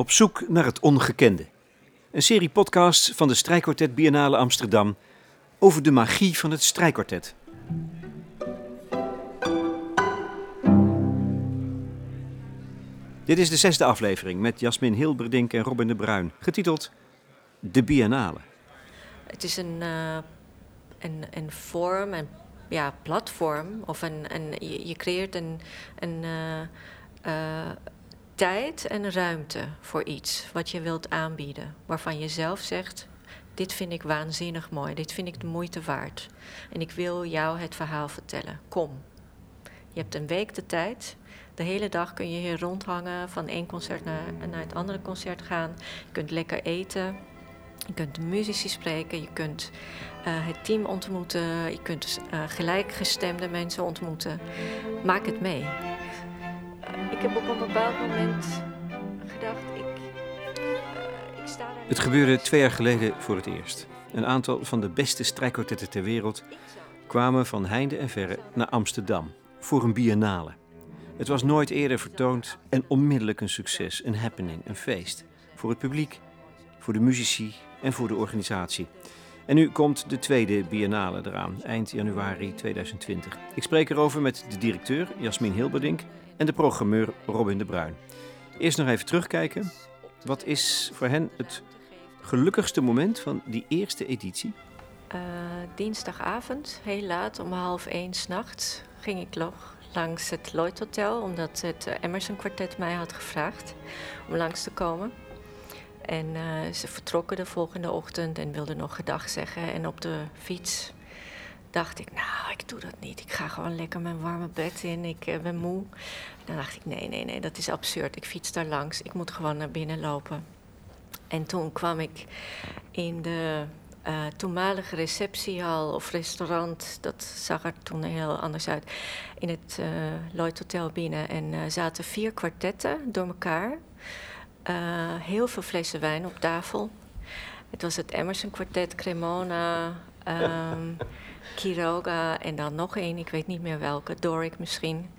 Op zoek naar het ongekende. Een serie podcasts van de Strijkkwartet Biennale Amsterdam over de magie van het strijkkwartet. Dit is de zesde aflevering met Jasmin Hilberdink en Robin de Bruin, getiteld De Biennale. Het is een, uh, een, een vorm, een ja, platform, of een, een, je, creëert een, een uh, uh, tijd en ruimte voor iets wat je wilt aanbieden, waarvan je zelf zegt: Dit vind ik waanzinnig mooi, dit vind ik de moeite waard. En ik wil jou het verhaal vertellen. Kom. Je hebt een week de tijd. De hele dag kun je hier rondhangen, van één concert naar, het andere concert gaan. Je kunt lekker eten. Je kunt de muzici spreken, je kunt uh, het team ontmoeten, je kunt uh, gelijkgestemde mensen ontmoeten. Maak het mee. Ik heb op een bepaald moment gedacht, ik, ik sta daar... Het gebeurde twee jaar geleden voor het eerst. Een aantal van de beste strijkkwartetten ter wereld kwamen van heinde en verre naar Amsterdam voor een biennale. Het was nooit eerder vertoond en onmiddellijk een succes, een happening, een feest. Voor het publiek, voor de muzici en voor de organisatie. En nu komt de tweede biennale eraan, eind januari 2020. Ik spreek erover met de directeur Jasmin Hilberdink en de programmeur Robin de Bruin. Eerst nog even terugkijken. Wat is voor hen het gelukkigste moment van die eerste editie? Uh, dinsdagavond, heel laat, om half één s'nachts, ging ik nog langs het Lloyd Hotel, omdat het Emerson Quartet mij had gevraagd om langs te komen. En uh, ze vertrokken de volgende ochtend en wilden nog gedag zeggen. En op de fiets dacht ik, nou, ik doe dat niet. Ik ga gewoon lekker mijn warme bed in. Ik uh, ben moe. Dan dacht ik, nee, nee, nee, dat is absurd. Ik fiets daar langs. Ik moet gewoon naar binnen lopen. En toen kwam ik in de uh, toenmalige receptiehal of restaurant. Dat zag er toen heel anders uit. In het uh, Lloyd Hotel binnen. En zaten vier kwartetten door elkaar. Heel veel flessen wijn op tafel. Het was het Emerson Quartet, Cremona, um, Quiroga en dan nog één, ik weet niet meer welke, Doric misschien.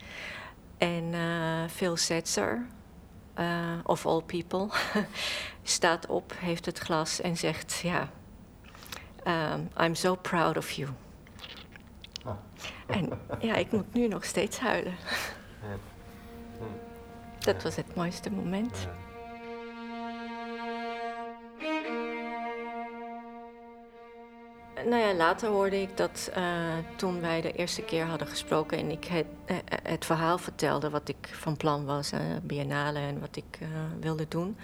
En uh, Phil Setzer, uh, of all people, staat op, heeft het glas en zegt: Ja, um, I'm so proud of you. Oh. En ja, ik moet nu nog steeds huilen. Dat was het mooiste moment. Nou ja, later hoorde ik dat uh, toen wij de eerste keer hadden gesproken en ik het, uh, het verhaal vertelde wat ik van plan was, uh, biennale en wat ik wilde doen,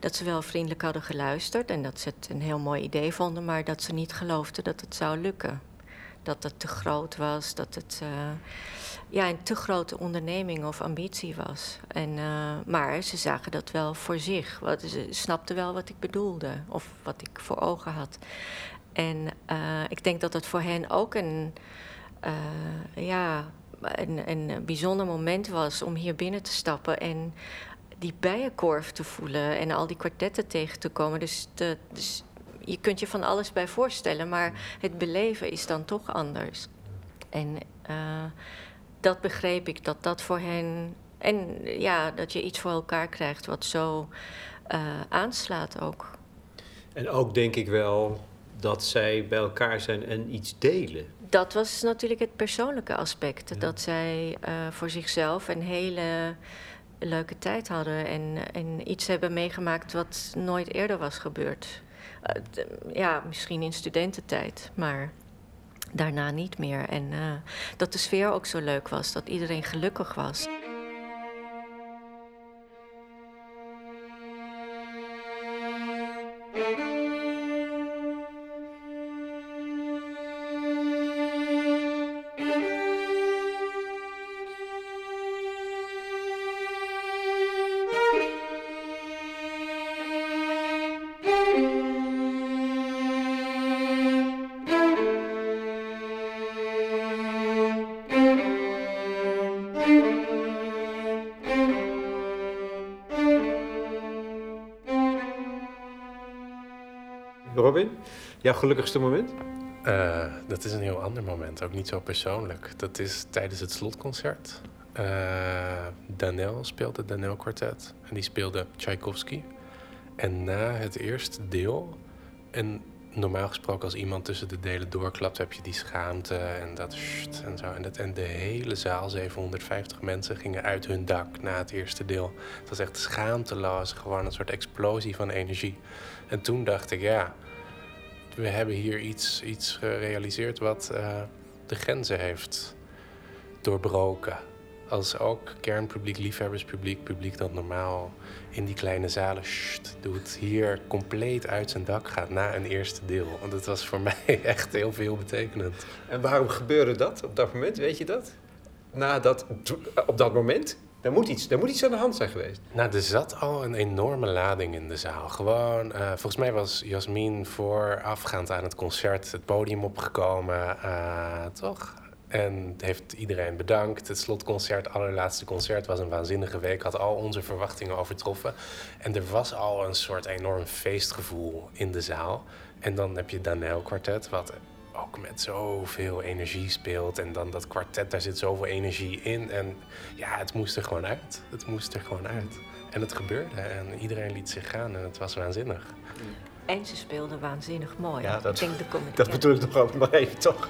dat ze wel vriendelijk hadden geluisterd en dat ze het een heel mooi idee vonden, maar dat ze niet geloofden dat het zou lukken. Dat het te groot was, dat het ja, een te grote onderneming of ambitie was. En, maar ze zagen dat wel voor zich. Ze snapten wel wat ik bedoelde of wat ik voor ogen had. En uh, ik denk dat het voor hen ook een, uh, ja, een, een bijzonder moment was om hier binnen te stappen en die bijenkorf te voelen en al die kwartetten tegen te komen. Dus, dus je kunt je van alles bij voorstellen, maar het beleven is dan toch anders. En uh, dat begreep ik, dat dat voor hen. En ja, dat je iets voor elkaar krijgt wat zo aanslaat ook. En ook denk ik wel dat zij bij elkaar zijn en iets delen. Dat was natuurlijk het persoonlijke aspect. Ja. Dat zij uh, voor zichzelf een hele leuke tijd hadden en, en iets hebben meegemaakt wat nooit eerder was gebeurd. Uh, ja, misschien in studententijd, maar daarna niet meer. En uh, dat de sfeer ook zo leuk was, dat iedereen gelukkig was. Jouw gelukkigste moment? Uh, dat is een heel ander moment, ook niet zo persoonlijk. Dat is tijdens het slotconcert. Uh, Danel speelde, Danel Quartet. En die speelde Tchaikovsky. En na het eerste deel, en normaal gesproken als iemand tussen de delen doorklapt, heb je die schaamte en dat en zo. En, dat, en de hele zaal, 750 mensen, gingen uit hun dak na het eerste deel. Het was echt schaamteloos, gewoon een soort explosie van energie. En toen dacht ik, ja, we hebben hier iets, iets gerealiseerd wat uh, de grenzen heeft doorbroken. Als ook kernpubliek, liefhebberspubliek, publiek dat normaal in die kleine zalen doet, hier compleet uit zijn dak gaat na een eerste deel. Want het was voor mij echt heel veel betekenend. En waarom gebeurde dat op dat moment, weet je dat? Na dat, op dat moment? Er moet, iets, er moet iets aan de hand zijn geweest. Nou, er zat al een enorme lading in de zaal. Gewoon, uh, volgens mij was Jasmin voorafgaand aan het concert het podium opgekomen. Uh, toch? En heeft iedereen bedankt. Het slotconcert, allerlaatste concert, was een waanzinnige week. Had al onze verwachtingen overtroffen. En er was al een soort enorm feestgevoel in de zaal. En dan heb je Danel Quartet, wat ook met zoveel energie speelt. En dan dat kwartet, daar zit zoveel energie in. En ja, het moest er gewoon uit. Het moest er gewoon uit. En het gebeurde. En iedereen liet zich gaan. En het was waanzinnig. En ze speelden waanzinnig mooi. Ja, dat, denk de dat bedoel ik nog ook maar even, toch?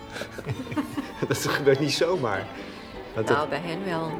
dat gebeurt niet zomaar. nou, bij hen wel.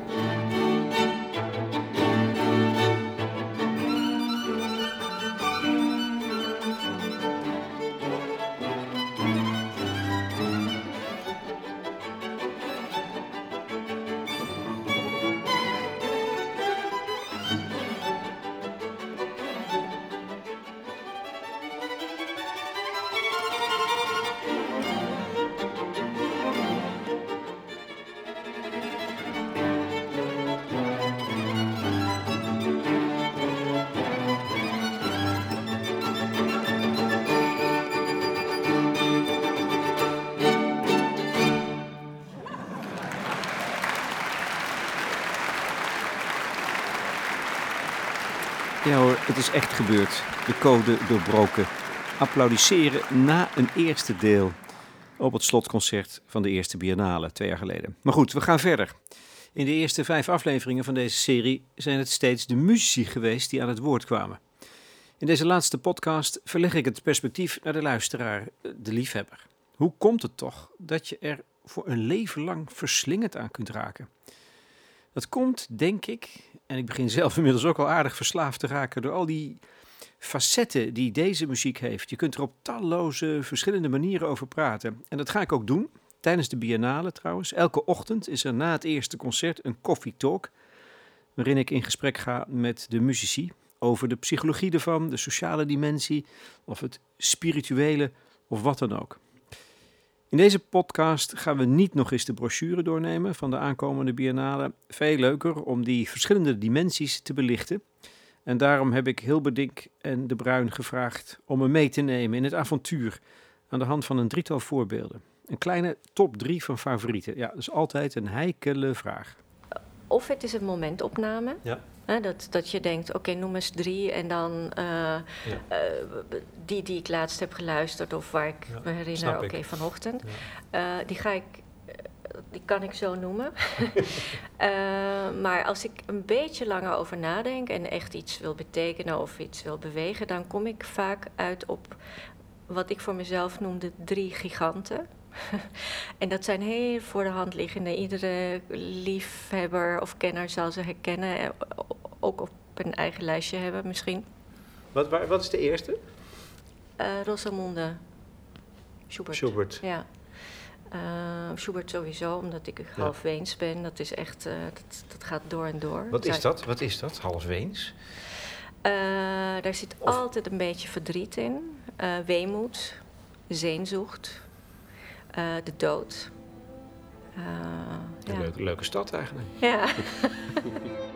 Het is echt gebeurd. De code doorbroken. Applaudisseren na een eerste deel op het slotconcert van de eerste Biennale twee jaar geleden. Maar goed, we gaan verder. In de eerste vijf afleveringen van deze serie zijn het steeds de muzici geweest die aan het woord kwamen. In deze laatste podcast verleg ik het perspectief naar de luisteraar, de liefhebber. Hoe komt het toch dat je er voor een leven lang verslingerd aan kunt raken? Dat komt, denk ik, en ik begin zelf inmiddels ook al aardig verslaafd te raken door al die facetten die deze muziek heeft. Je kunt er op talloze verschillende manieren over praten. En dat ga ik ook doen. Tijdens de biennale trouwens. Elke ochtend is er na het eerste concert een coffee talk. Waarin ik in gesprek ga met de muzici over de psychologie ervan, de sociale dimensie of het spirituele of wat dan ook. In deze podcast gaan we niet nog eens de brochure doornemen van de aankomende biennale. Veel leuker om die verschillende dimensies te belichten. En daarom heb ik Hilberdink en De Bruin gevraagd om me mee te nemen in het avontuur aan de hand van een drietal voorbeelden. Een kleine top drie van favorieten. Ja, dat is altijd een heikele vraag. Of het is een momentopname. Ja dat, dat je denkt, oké, noem eens drie en dan uh, die die ik laatst heb geluisterd of waar ik me herinner, oké, vanochtend. Uh, die ga ik, die kan ik zo noemen. maar als ik een beetje langer over nadenk en echt iets wil betekenen of iets wil bewegen, dan kom ik vaak uit op wat ik voor mezelf noemde drie giganten. en dat zijn heel voor de hand liggende. Iedere liefhebber of kenner zal ze herkennen. Eh, ook op een eigen lijstje hebben misschien. Wat, wat is de eerste? Uh, Rosamunde Schubert. Schubert. Ja. Uh, Schubert sowieso, omdat ik half Weens ben. Dat is echt, uh, dat, dat, gaat door en door. Wat is dat? Wat is dat, half Weens? Uh, daar zit altijd een beetje verdriet in. weemoed, zeenzocht, uh, de dood. Uh, ja. leuke, leuke stad eigenlijk. Ja.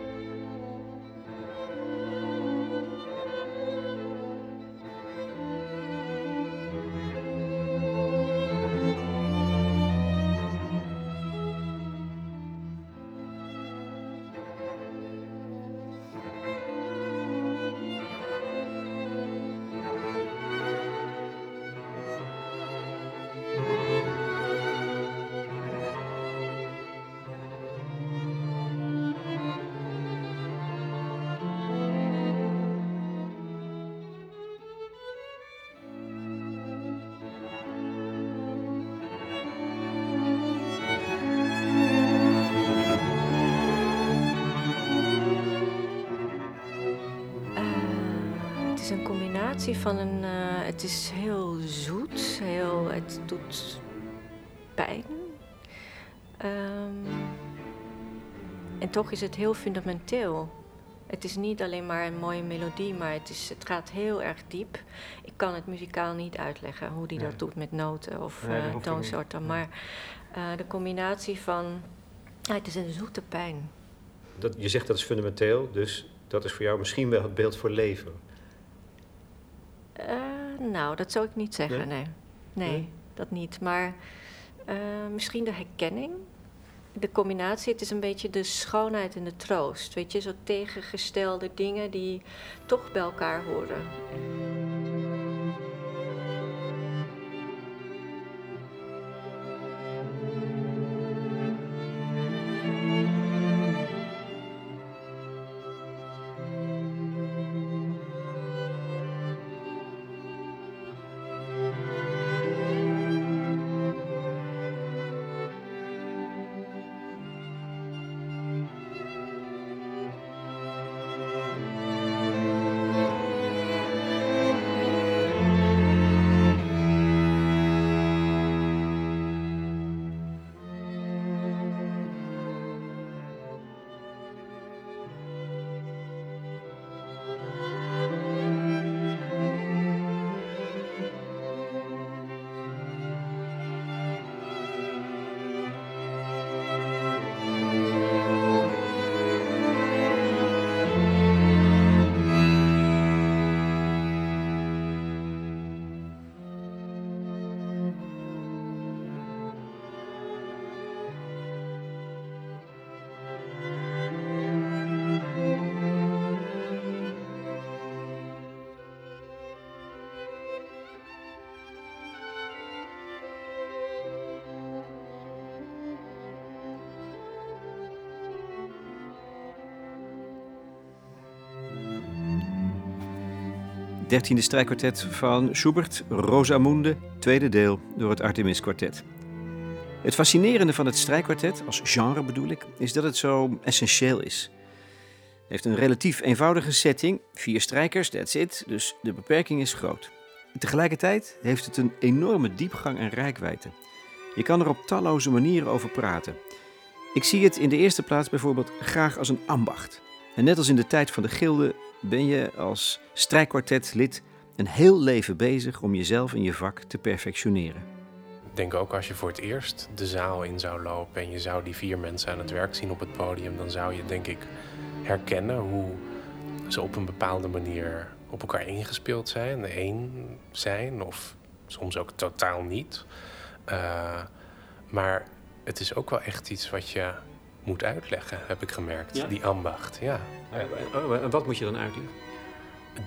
van een. eh, het is heel zoet, heel, het doet pijn. Ehm, en toch is het heel fundamenteel. Het is niet alleen maar een mooie melodie, maar het, is, het gaat heel erg diep. Ik kan het muzikaal niet uitleggen hoe die Nee. dat doet met noten of Nee, eh, toonsoorten. Maar eh, de combinatie van. het is een zoete pijn. Dat, je zegt dat is fundamenteel, dus dat is voor jou misschien wel het beeld voor leven. Eh, nou, dat zou ik niet zeggen, Nee? nee. Nee, Nee? dat niet. Maar eh, misschien de herkenning. De combinatie, het is een beetje de schoonheid en de troost. Weet je, zo tegengestelde dingen die toch bij elkaar horen. Dertiende strijkkwartet van Schubert, Rosamunde, tweede deel door het Artemis Quartet. Het fascinerende van het strijkkwartet, als genre bedoel ik, is dat het zo essentieel is. Het heeft een relatief eenvoudige setting, vier strijkers, that's it, dus de beperking is groot. Tegelijkertijd heeft het een enorme diepgang en rijkwijde. Je kan er op talloze manieren over praten. Ik zie het in de eerste plaats bijvoorbeeld graag als een ambacht. En net als in de tijd van de gilde ben je als strijkkwartetlid een heel leven bezig om jezelf en je vak te perfectioneren. Ik denk ook als je voor het eerst de zaal in zou lopen en je zou die vier mensen aan het werk zien op het podium, dan zou je denk ik herkennen hoe ze op een bepaalde manier op elkaar ingespeeld zijn, één zijn of soms ook totaal niet. Eh, maar het is ook wel echt iets wat je moet uitleggen, heb ik gemerkt. Ja? Die ambacht, ja. Oh, en wat moet je dan uitleggen?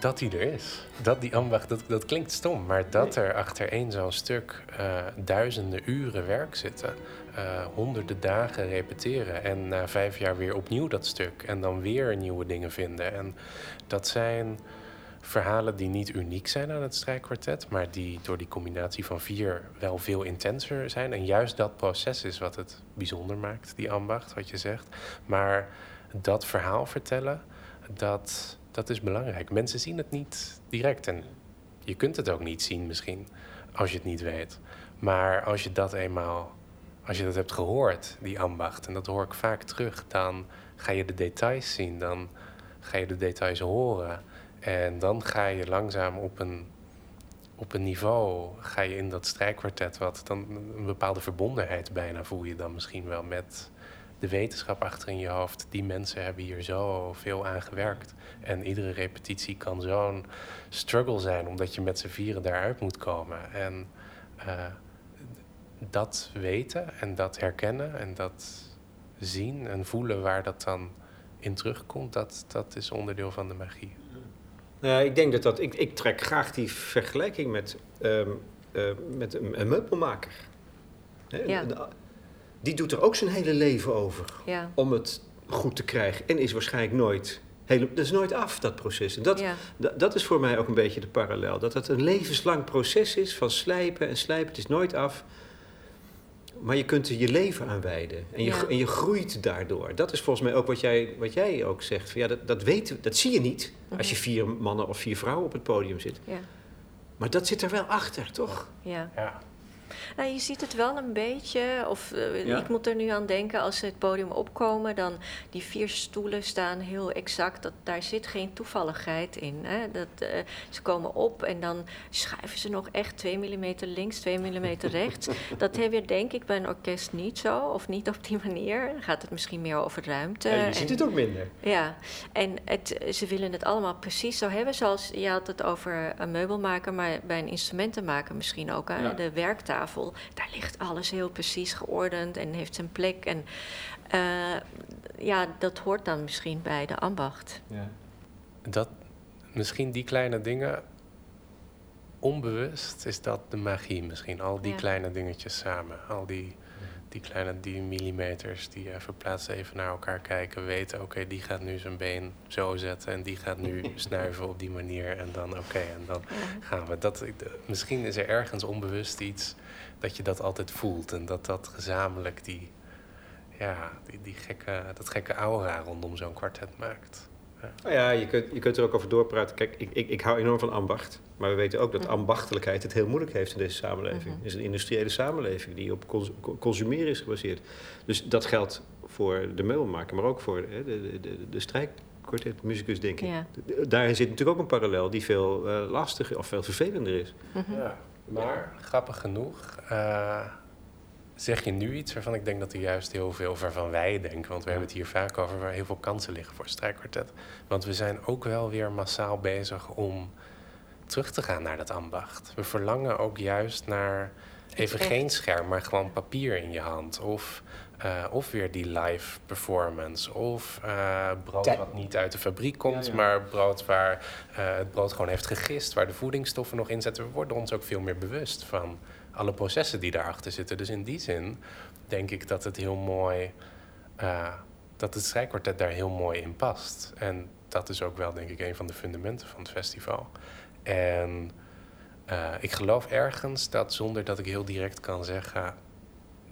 Dat die er is. Dat die ambacht, dat, dat klinkt stom, maar dat er achter één zo'n stuk eh, duizenden uren werk zitten, eh, honderden dagen repeteren en na vijf jaar weer opnieuw dat stuk en dan weer nieuwe dingen vinden. En dat zijn verhalen die niet uniek zijn aan het strijkkwartet, maar die door die combinatie van vier wel veel intenser zijn. En juist dat proces is wat het bijzonder maakt, die ambacht, wat je zegt. Maar dat verhaal vertellen, dat, dat is belangrijk. Mensen zien het niet direct en je kunt het ook niet zien misschien als je het niet weet. Maar als je dat eenmaal, als je dat hebt gehoord, die ambacht, en dat hoor ik vaak terug, dan ga je de details zien, dan ga je de details horen. En dan ga je langzaam op een, op een niveau, ga je in dat strijkkwartet wat, dan een bepaalde verbondenheid bijna voel je dan misschien wel met de wetenschap achter in je hoofd. Die mensen hebben hier zo veel aan gewerkt. En iedere repetitie kan zo'n struggle zijn, omdat je met z'n vieren daaruit moet komen. En eh, dat weten en dat herkennen en dat zien en voelen waar dat dan in terugkomt, dat, dat is onderdeel van de magie. Nou, ik denk dat dat. Ik, ik trek graag die vergelijking met, ehm, eh, met een, een meubelmaker. Ja. die doet er ook zijn hele leven over Ja, om het goed te krijgen. En is waarschijnlijk nooit. Hele, dat is nooit af, dat proces. En dat, ja. dat, dat is voor mij ook een beetje de parallel. Dat het een levenslang proces is van slijpen en slijpen. Het is nooit af. Maar je kunt er je leven aan wijden. En je, Ja. en je groeit daardoor. Dat is volgens mij ook wat jij, wat jij ook zegt. Van, ja, dat, dat, weten, dat zie je niet als je vier mannen of vier vrouwen op het podium zit. Ja, Maar dat zit er wel achter, toch? ja. Ja. Nou, je ziet het wel een beetje, of eh, Ja? ik moet er nu aan denken, als ze het podium opkomen, dan die vier stoelen staan heel exact. Dat, daar zit geen toevalligheid in. Hè? Dat, eh, ze komen op en dan schuiven ze nog echt 2 mm links, 2 mm rechts. Dat heb je denk ik bij een orkest niet zo, of niet op die manier. Dan gaat het misschien meer over ruimte. Ja, je en- ziet het ook minder. ja, en het, ze willen het allemaal precies zo hebben. Zoals je had het over een meubelmaker, maar bij een instrumentenmaker misschien ook. Hè? Ja. De daar ligt alles heel precies geordend en heeft zijn plek. En eh, ja, dat hoort dan misschien bij de ambacht. Ja. Dat, misschien die kleine dingen, onbewust is dat de magie misschien. Al die Ja. kleine dingetjes samen. Al die, die kleine die millimeters die je verplaatst even naar elkaar kijken. Weten, oké, die gaat nu zijn been zo zetten. En die gaat nu snuiven op die manier. En dan, oké, en dan Ja. gaan we. Dat, misschien is er ergens onbewust iets dat je dat altijd voelt. En dat dat gezamenlijk die, ja, die, die gekke, dat gekke aura rondom zo'n kwartet maakt. Nou ja, je kunt, je kunt er ook over doorpraten. Kijk, ik, ik, ik hou enorm van ambacht. Maar we weten ook dat Mhm. ambachtelijkheid het heel moeilijk heeft in deze samenleving. Mhm. Het is een industriële samenleving die op cons- co- consumeren is gebaseerd. Dus dat geldt voor de meubelmaker, maar ook voor hè, de, de, de, de strijkkwartetmuzikus, denk ik. Ja. Daarin zit natuurlijk ook een parallel die veel eh, lastiger of veel vervelender is. Mhm. Ja, maar grappig genoeg eh, zeg je nu iets waarvan ik denk dat er juist heel veel waarvan wij denken, want we hebben het hier vaak over waar heel veel kansen liggen voor strijkkwartet. Want we zijn ook wel weer massaal bezig om terug te gaan naar dat ambacht. We verlangen ook juist naar even geen scherm, maar gewoon papier in je hand. Of, eh, of weer die live performance. Of eh, brood wat niet uit de fabriek komt, Ja, ja. maar brood waar eh, het brood gewoon heeft gegist, waar de voedingsstoffen nog in zitten. We worden ons ook veel meer bewust van alle processen die daarachter zitten. Dus in die zin denk ik dat het heel mooi, dat het strijkkwartet daar heel mooi in past. En dat is ook wel denk ik een van de fundamenten van het festival. En ik geloof ergens dat zonder dat ik heel direct kan zeggen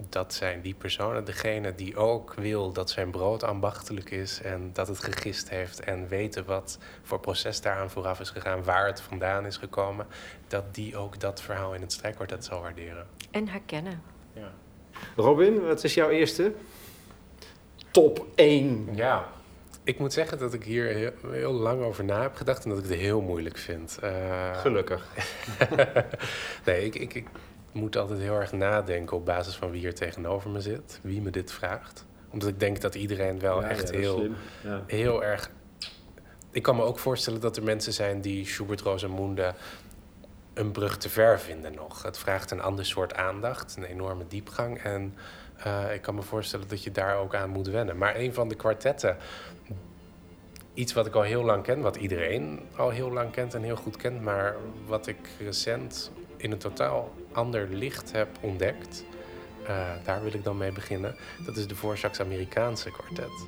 dat zijn die personen, degene die ook wil dat zijn brood ambachtelijk is en dat het gegist heeft en weten wat voor proces daaraan vooraf is gegaan, waar het vandaan is gekomen, dat die ook dat verhaal in het strijkkwartet zal waarderen. En herkennen. Ja. Robin, wat is jouw eerste? Top 1. ja. Ik moet zeggen dat ik hier heel, heel lang over na heb gedacht en dat ik het heel moeilijk vind. Eh, Gelukkig. nee, ik, ik, ik moet altijd heel erg nadenken op basis van wie er tegenover me zit, wie me dit vraagt. Omdat ik denk dat iedereen wel Ja, echt ja, heel. Ja. heel erg. Ik kan me ook voorstellen dat er mensen zijn die Schubert Rosamunde een brug te ver vinden nog. Het vraagt een ander soort aandacht, een enorme diepgang. En eh, ik kan me voorstellen dat je daar ook aan moet wennen. Maar een van de kwartetten, iets wat ik al heel lang ken, wat iedereen al heel lang kent en heel goed kent, maar wat ik recent in een totaal ander licht heb ontdekt. eh, daar wil ik dan mee beginnen. Dat is de Voorsax Amerikaanse kwartet.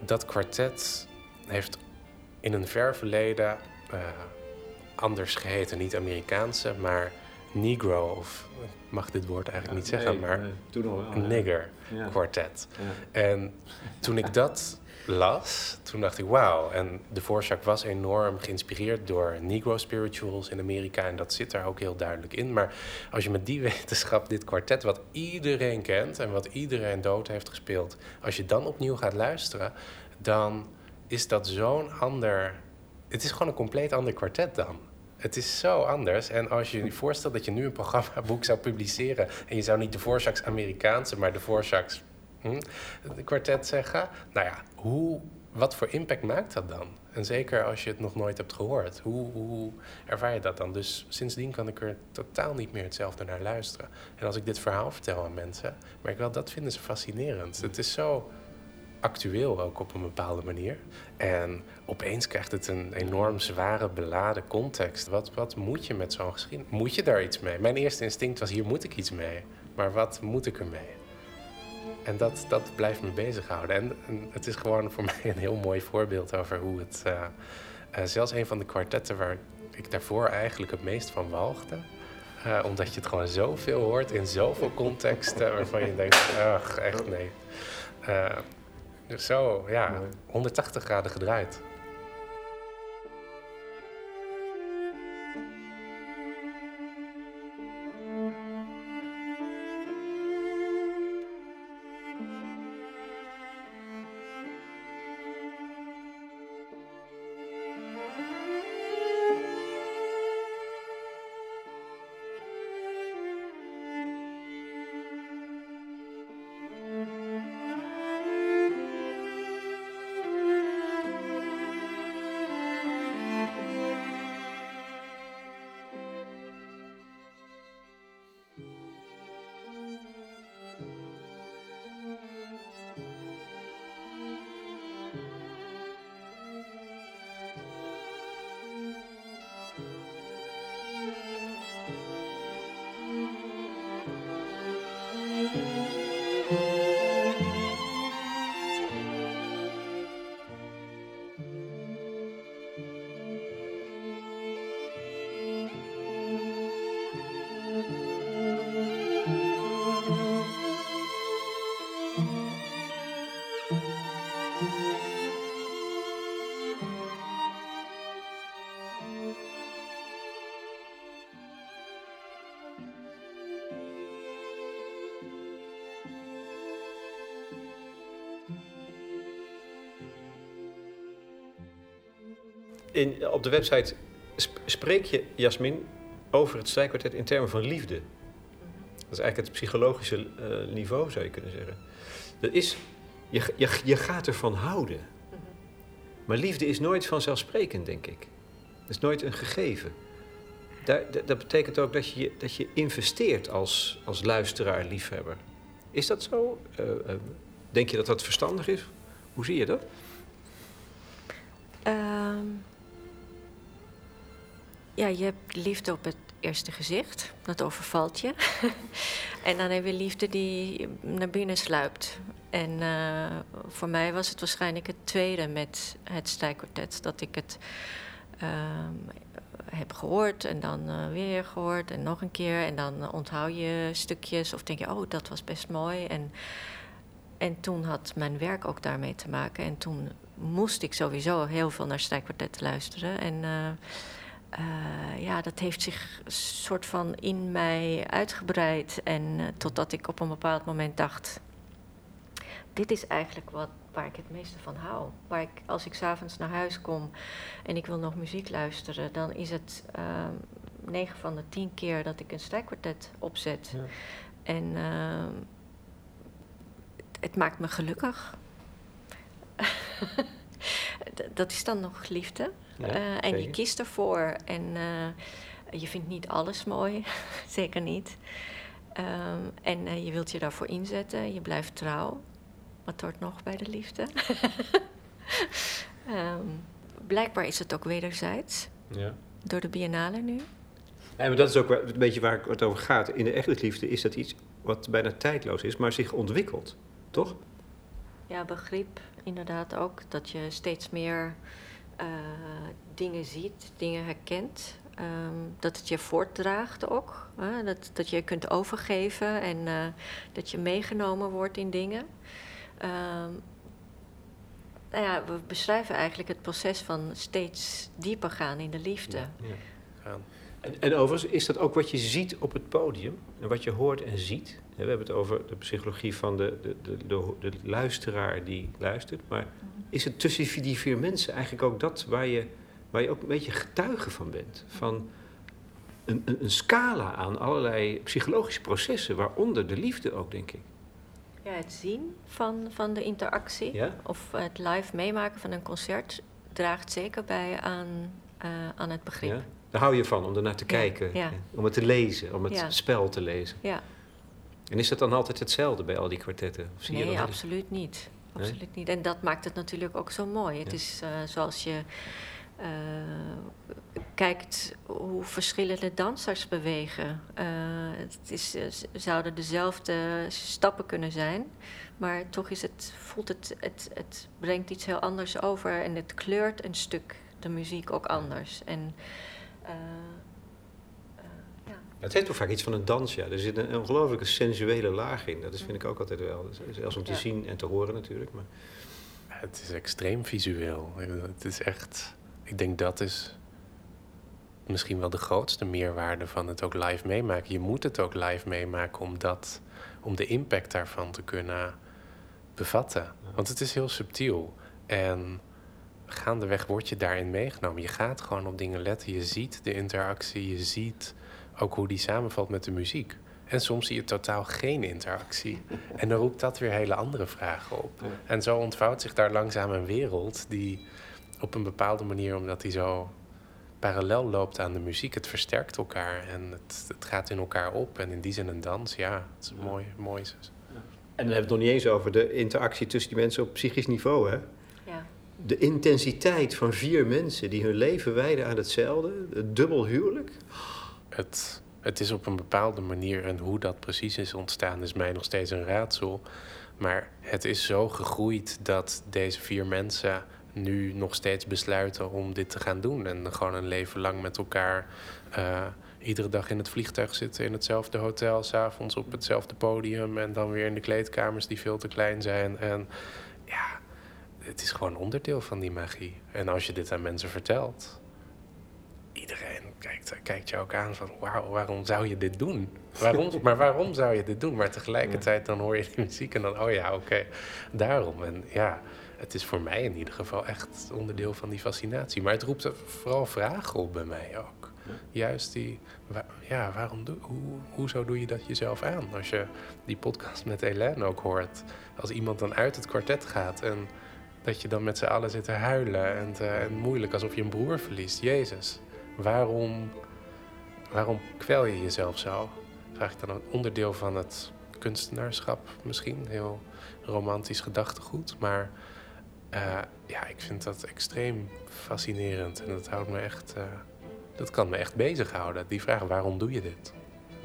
Dat kwartet heeft in een ver verleden eh, anders geheten. Niet Amerikaanse, maar Negro, of ik mag dit woord eigenlijk niet zeggen, Nee, maar nee, toen wel. nigger Ja. kwartet. Ja. En toen ik dat las, toen dacht ik wauw. En de Voorzak was enorm geïnspireerd door Negro spirituals in Amerika. En dat zit daar ook heel duidelijk in. Maar als je met die wetenschap dit kwartet, wat iedereen kent en wat iedereen dood heeft gespeeld, als je dan opnieuw gaat luisteren, dan is dat zo'n ander. Het is gewoon een compleet ander kwartet dan. Het is zo anders. En als je je voorstelt dat je nu een programmaboek zou publiceren. en je zou niet de Voorsax Amerikaanse, maar de Voorsax hm, de kwartet zeggen. Nou ja, hoe, wat voor impact maakt dat dan? En zeker als je het nog nooit hebt gehoord. Hoe, hoe ervaar je dat dan? Dus sindsdien kan ik er totaal niet meer hetzelfde naar luisteren. En als ik dit verhaal vertel aan mensen, merk ik wel, dat vinden ze fascinerend. Het is zo actueel ook op een bepaalde manier. En opeens krijgt het een enorm zware, beladen context. Wat, wat moet je met zo'n geschiedenis? Moet je daar iets mee? Mijn eerste instinct was: hier moet ik iets mee. Maar wat moet ik ermee? En dat, dat blijft me bezighouden. En, en het is gewoon voor mij een heel mooi voorbeeld over hoe het. Uh, uh, zelfs een van de kwartetten waar ik daarvoor eigenlijk het meest van walgde. Uh, omdat je het gewoon zoveel hoort in zoveel contexten waarvan je denkt: ach, echt nee. Dus zo, ja, 180 graden gedraaid. Op de website spreek je, Jasmin, over het strijkkwartet in termen van liefde. Dat is eigenlijk het psychologische uh, niveau, zou je kunnen zeggen. Dat is, je, je, je gaat ervan houden. Maar liefde is nooit vanzelfsprekend, denk ik. Dat is nooit een gegeven. Dat betekent ook dat je, dat je investeert als, als luisteraar, liefhebber. Is dat zo? Uh, uh, denk je dat dat verstandig is? Hoe zie je dat? Je hebt liefde op het eerste gezicht. Dat overvalt je. en dan heb je liefde die naar binnen sluipt. En uh, voor mij was het waarschijnlijk het tweede met het strijkkwartet. Dat ik het uh, heb gehoord en dan uh, weer gehoord en nog een keer. En dan onthoud je stukjes of denk je, oh, dat was best mooi. En, en toen had mijn werk ook daarmee te maken. En toen moest ik sowieso heel veel naar strijkkwartet luisteren. En uh, ja, dat heeft zich soort van in mij uitgebreid. En uh, totdat ik op een bepaald moment dacht: dit is eigenlijk wat, waar ik het meeste van hou. Waar ik, als ik s'avonds naar huis kom en ik wil nog muziek luisteren, dan is het uh, ehm, 9 van de 10 keer dat ik een strijkkwartet opzet. Ja. En ehm, het maakt me gelukkig. dat is dan nog liefde. uh, en je kiest ervoor. En uh, je vindt niet alles mooi, zeker niet. Um, en uh, je wilt je daarvoor inzetten. Je blijft trouw. Wat hoort nog bij de liefde? um, blijkbaar is het ook wederzijds. Ja. Door de biennale nu. En dat is ook een beetje waar het over gaat. In de echte liefde is dat iets wat bijna tijdloos is, maar zich ontwikkelt. Toch? Ja, begrip inderdaad ook. Dat je steeds meer uh, dingen ziet, dingen herkent. Um, dat het je voortdraagt ook. Dat, dat je kunt overgeven en uh, dat je meegenomen wordt in dingen. Um, nou ja, we beschrijven eigenlijk het proces van steeds dieper gaan in de liefde. Ja, ja. En, en overigens is dat ook wat je ziet op het podium en wat je hoort en ziet. We hebben het over de psychologie van de, de, de, de, luisteraar die luistert. Maar is het tussen die vier mensen eigenlijk ook dat waar je, waar je ook een beetje getuige van bent? Van een, een, een scala aan allerlei psychologische processen, waaronder de liefde ook, denk ik. Ja, het zien van, van de interactie ja? of het live meemaken van een concert draagt zeker bij aan, uh, aan het begrip. Ja? Daar hou je van, om ernaar te kijken, ja. om het te lezen, om het spel te lezen. Ja. En is dat dan altijd hetzelfde bij al die kwartetten? Of zie nee, je absoluut niet. absoluut niet. En dat maakt het natuurlijk ook zo mooi. Het is uh, zoals je uh, kijkt hoe verschillende dansers bewegen. Uh, het is, zouden dezelfde stappen kunnen zijn, maar toch is het, voelt het, het, het brengt iets heel anders over en het kleurt een stuk de muziek ook anders. En, het heeft toch vaak iets van een dans, ja. Er zit een ongelooflijke sensuele laag in. Dat is, vind ik ook altijd wel. Zelfs om te zien en te horen natuurlijk. Maar... Het is extreem visueel. Het is echt... Ik denk dat is misschien wel de grootste meerwaarde van het ook live meemaken. Je moet het ook live meemaken om, dat, om de impact daarvan te kunnen bevatten. Want het is heel subtiel. En gaandeweg word je daarin meegenomen. Je gaat gewoon op dingen letten. Je ziet de interactie. Je ziet ook hoe die samenvalt met de muziek. En soms zie je totaal geen interactie. En dan roept dat weer hele andere vragen op. En zo ontvouwt zich daar langzaam een wereld die op een bepaalde manier, omdat die zo parallel loopt aan de muziek, het versterkt elkaar en het, het gaat in elkaar op. En in die zin een dans, ja, het is mooi. mooi. En dan hebben we het nog niet eens over de interactie tussen die mensen op psychisch niveau, hè? Ja. De intensiteit van vier mensen die hun leven wijden aan hetzelfde, het dubbel huwelijk het, het is op een bepaalde manier en hoe dat precies is ontstaan is mij nog steeds een raadsel. Maar het is zo gegroeid dat deze vier mensen nu nog steeds besluiten om dit te gaan doen. En gewoon een leven lang met elkaar uh, iedere dag in het vliegtuig zitten, in hetzelfde hotel, s'avonds op hetzelfde podium en dan weer in de kleedkamers die veel te klein zijn. En ja, het is gewoon onderdeel van die magie. En als je dit aan mensen vertelt, iedereen kijkt, kijkt je ook aan van wauw, waarom zou je dit doen? Waarom, maar waarom zou je dit doen? Maar tegelijkertijd dan hoor je de muziek en dan oh ja, oké, daarom. En ja, het is voor mij in ieder geval echt onderdeel van die fascinatie. Maar het roept vooral vragen op bij mij ook. Juist die, ja, waarom doe, hoe, hoezo doe je dat jezelf aan? Als je die podcast met Hélène ook hoort, als iemand dan uit het kwartet gaat en dat je dan met z'n allen zit te huilen en, en moeilijk alsof je een broer verliest. Jezus. Waarom, waarom kwel je jezelf zo? Vraag ik dan een onderdeel van het kunstenaarschap misschien. Heel romantisch gedachtegoed. Maar uh, ja, ik vind dat extreem fascinerend. En dat houdt me echt. Uh, dat kan me echt bezighouden. Die vraag: waarom doe je dit?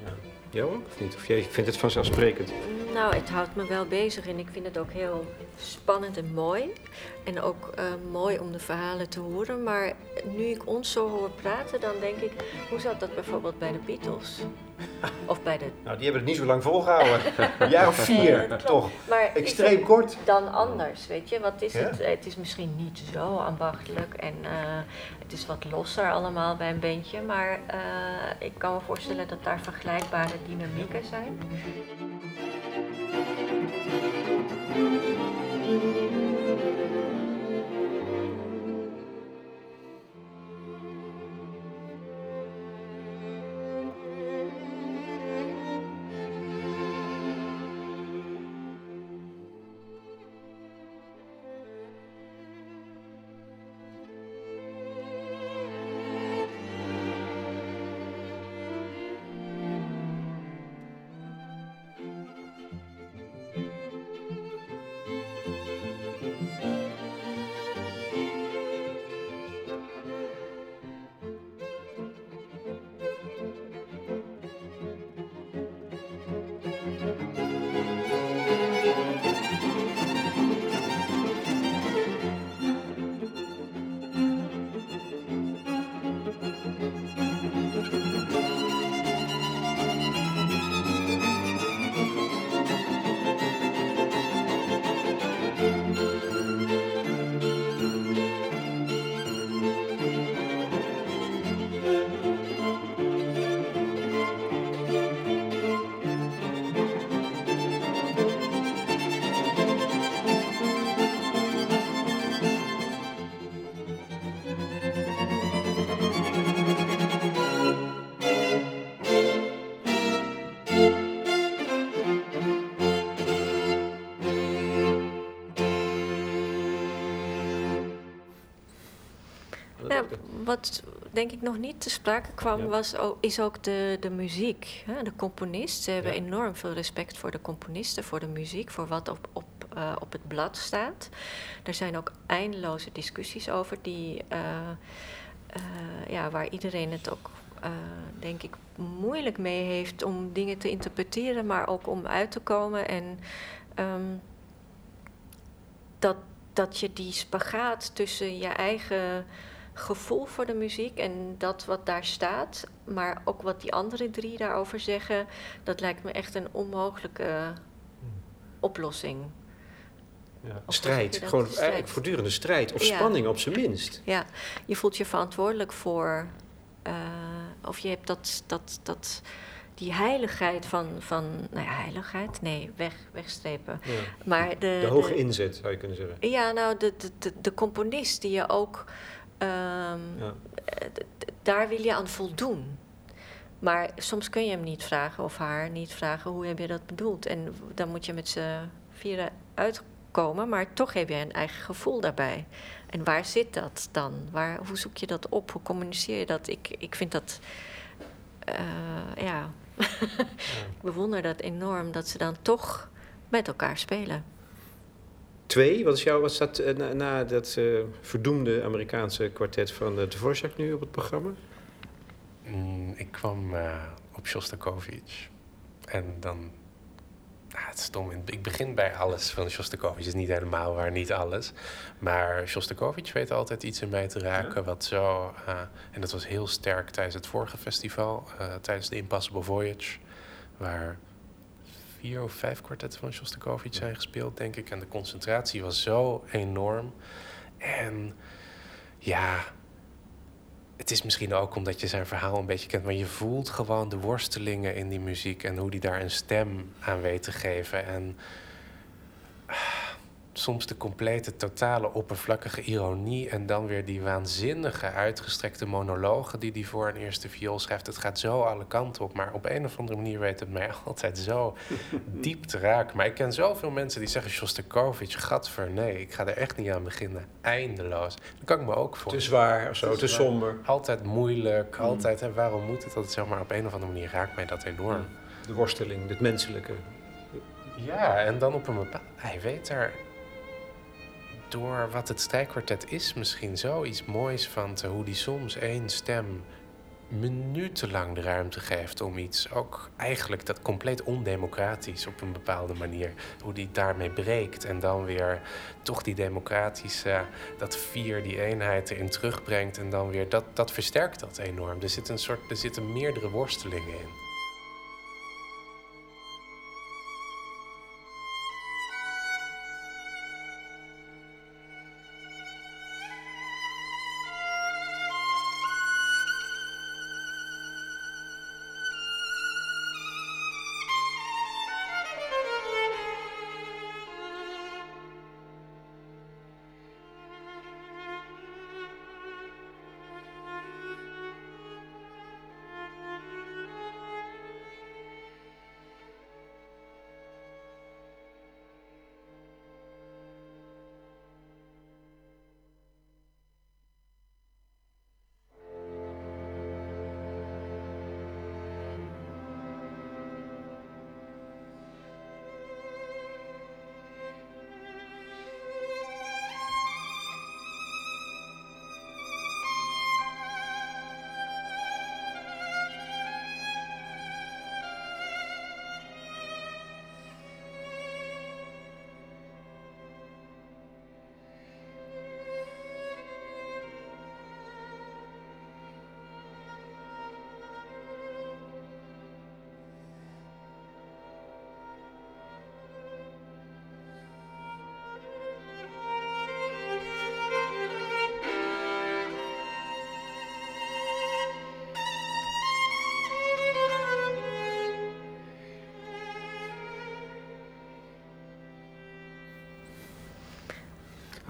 Ja. Jou ook of niet? Of jij vindt het vanzelfsprekend? Nou, het houdt me wel bezig en ik vind het ook heel spannend en mooi. En ook uh, mooi om de verhalen te horen. Maar nu ik ons zo hoor praten, dan denk ik, hoe zat dat bijvoorbeeld bij de Beatles? Of bij de... Nou, die hebben het niet zo lang volgehouden. Een jaar of vier, toch? Maar Extreem kort. Dan anders, weet je. Wat is het? Het is misschien niet zo ambachtelijk en uh, het is wat losser allemaal bij een bandje. Maar uh, ik kan me voorstellen dat daar vergelijkbare dynamieken zijn. Wat denk ik nog niet te sprake kwam, was, is ook de, de muziek. Hè? De componist. Ze hebben enorm veel respect voor de componisten, voor de muziek, voor wat op, op uh, op het blad staat. Er zijn ook eindeloze discussies over die, uh, ja, waar iedereen het ook, denk ik, moeilijk mee heeft om dingen te interpreteren, maar ook om uit te komen. En um, dat, dat je die spagaat tussen je eigen gevoel voor de muziek en dat wat daar staat, maar ook wat die andere drie daarover zeggen, dat lijkt me echt een onmogelijke oplossing. Ja. Strijd, gewoon eigenlijk voortdurende strijd of spanning op zijn minst. Ja, je voelt je verantwoordelijk voor, uh, of je hebt dat, dat, dat, die heiligheid van, van nou ja, heiligheid, nee, weg, wegstrepen. Ja. Maar de, de hoge inzet, zou je kunnen zeggen. Ja, nou, de, de, de, de componist die je ook Um, ja. Daar wil je aan voldoen. Maar soms kun je hem niet vragen of haar niet vragen hoe heb je dat bedoeld. En dan moet je met z'n vieren uitkomen, maar toch heb je een eigen gevoel daarbij. En waar zit dat dan? Waar, hoe zoek je dat op? Hoe communiceer je dat? Ik, ik vind dat. Uh, ja. ik bewonder dat enorm dat ze dan toch met elkaar spelen. Twee, wat, is jouw, wat staat uh, na, na, dat uh, verdoemde Amerikaanse kwartet van uh, Dvorak nu op het programma? Mm, ik kwam op Shostakovich. En dan... Ah, het is stom. Ik begin bij alles van Shostakovich. Het is niet helemaal waar, niet alles. Maar Shostakovich weet altijd iets in mij te raken. Wat zo... en dat was heel sterk tijdens het vorige festival. tijdens de Impossible Voyage. Waar vier of vijf kwartetten van Shostakovich zijn gespeeld, denk ik. En de concentratie was zo enorm. En ja, het is misschien ook omdat je zijn verhaal een beetje kent, maar je voelt gewoon de worstelingen in die muziek en hoe die daar een stem aan weet te geven. En soms de complete, totale, oppervlakkige ironie en dan weer die waanzinnige, uitgestrekte monologen die hij voor een eerste viool schrijft. Het gaat zo alle kanten op, maar op een of andere manier weet het mij altijd zo diep te raken. Maar ik ken zoveel mensen die zeggen: Shostakovich, gadver, nee, ik ga er echt niet aan beginnen. Eindeloos. Dat kan ik me ook voor. Te zwaar of zo, te, somber. Altijd moeilijk, mm. altijd. Hè, waarom moet het altijd zo? Maar op een of andere manier raakt mij dat enorm. De worsteling, het menselijke. Ja, en dan op een bepaald... Hij weet er door wat het strijkkwartet is, misschien zoiets moois van te, hoe die soms één stem minutenlang de ruimte geeft om iets, ook eigenlijk dat compleet ondemocratisch op een bepaalde manier, hoe die daarmee breekt en dan weer toch die democratische, dat vier, die eenheid erin terugbrengt en dan weer, dat, dat versterkt dat enorm. Er, zit een soort, er zitten meerdere worstelingen in.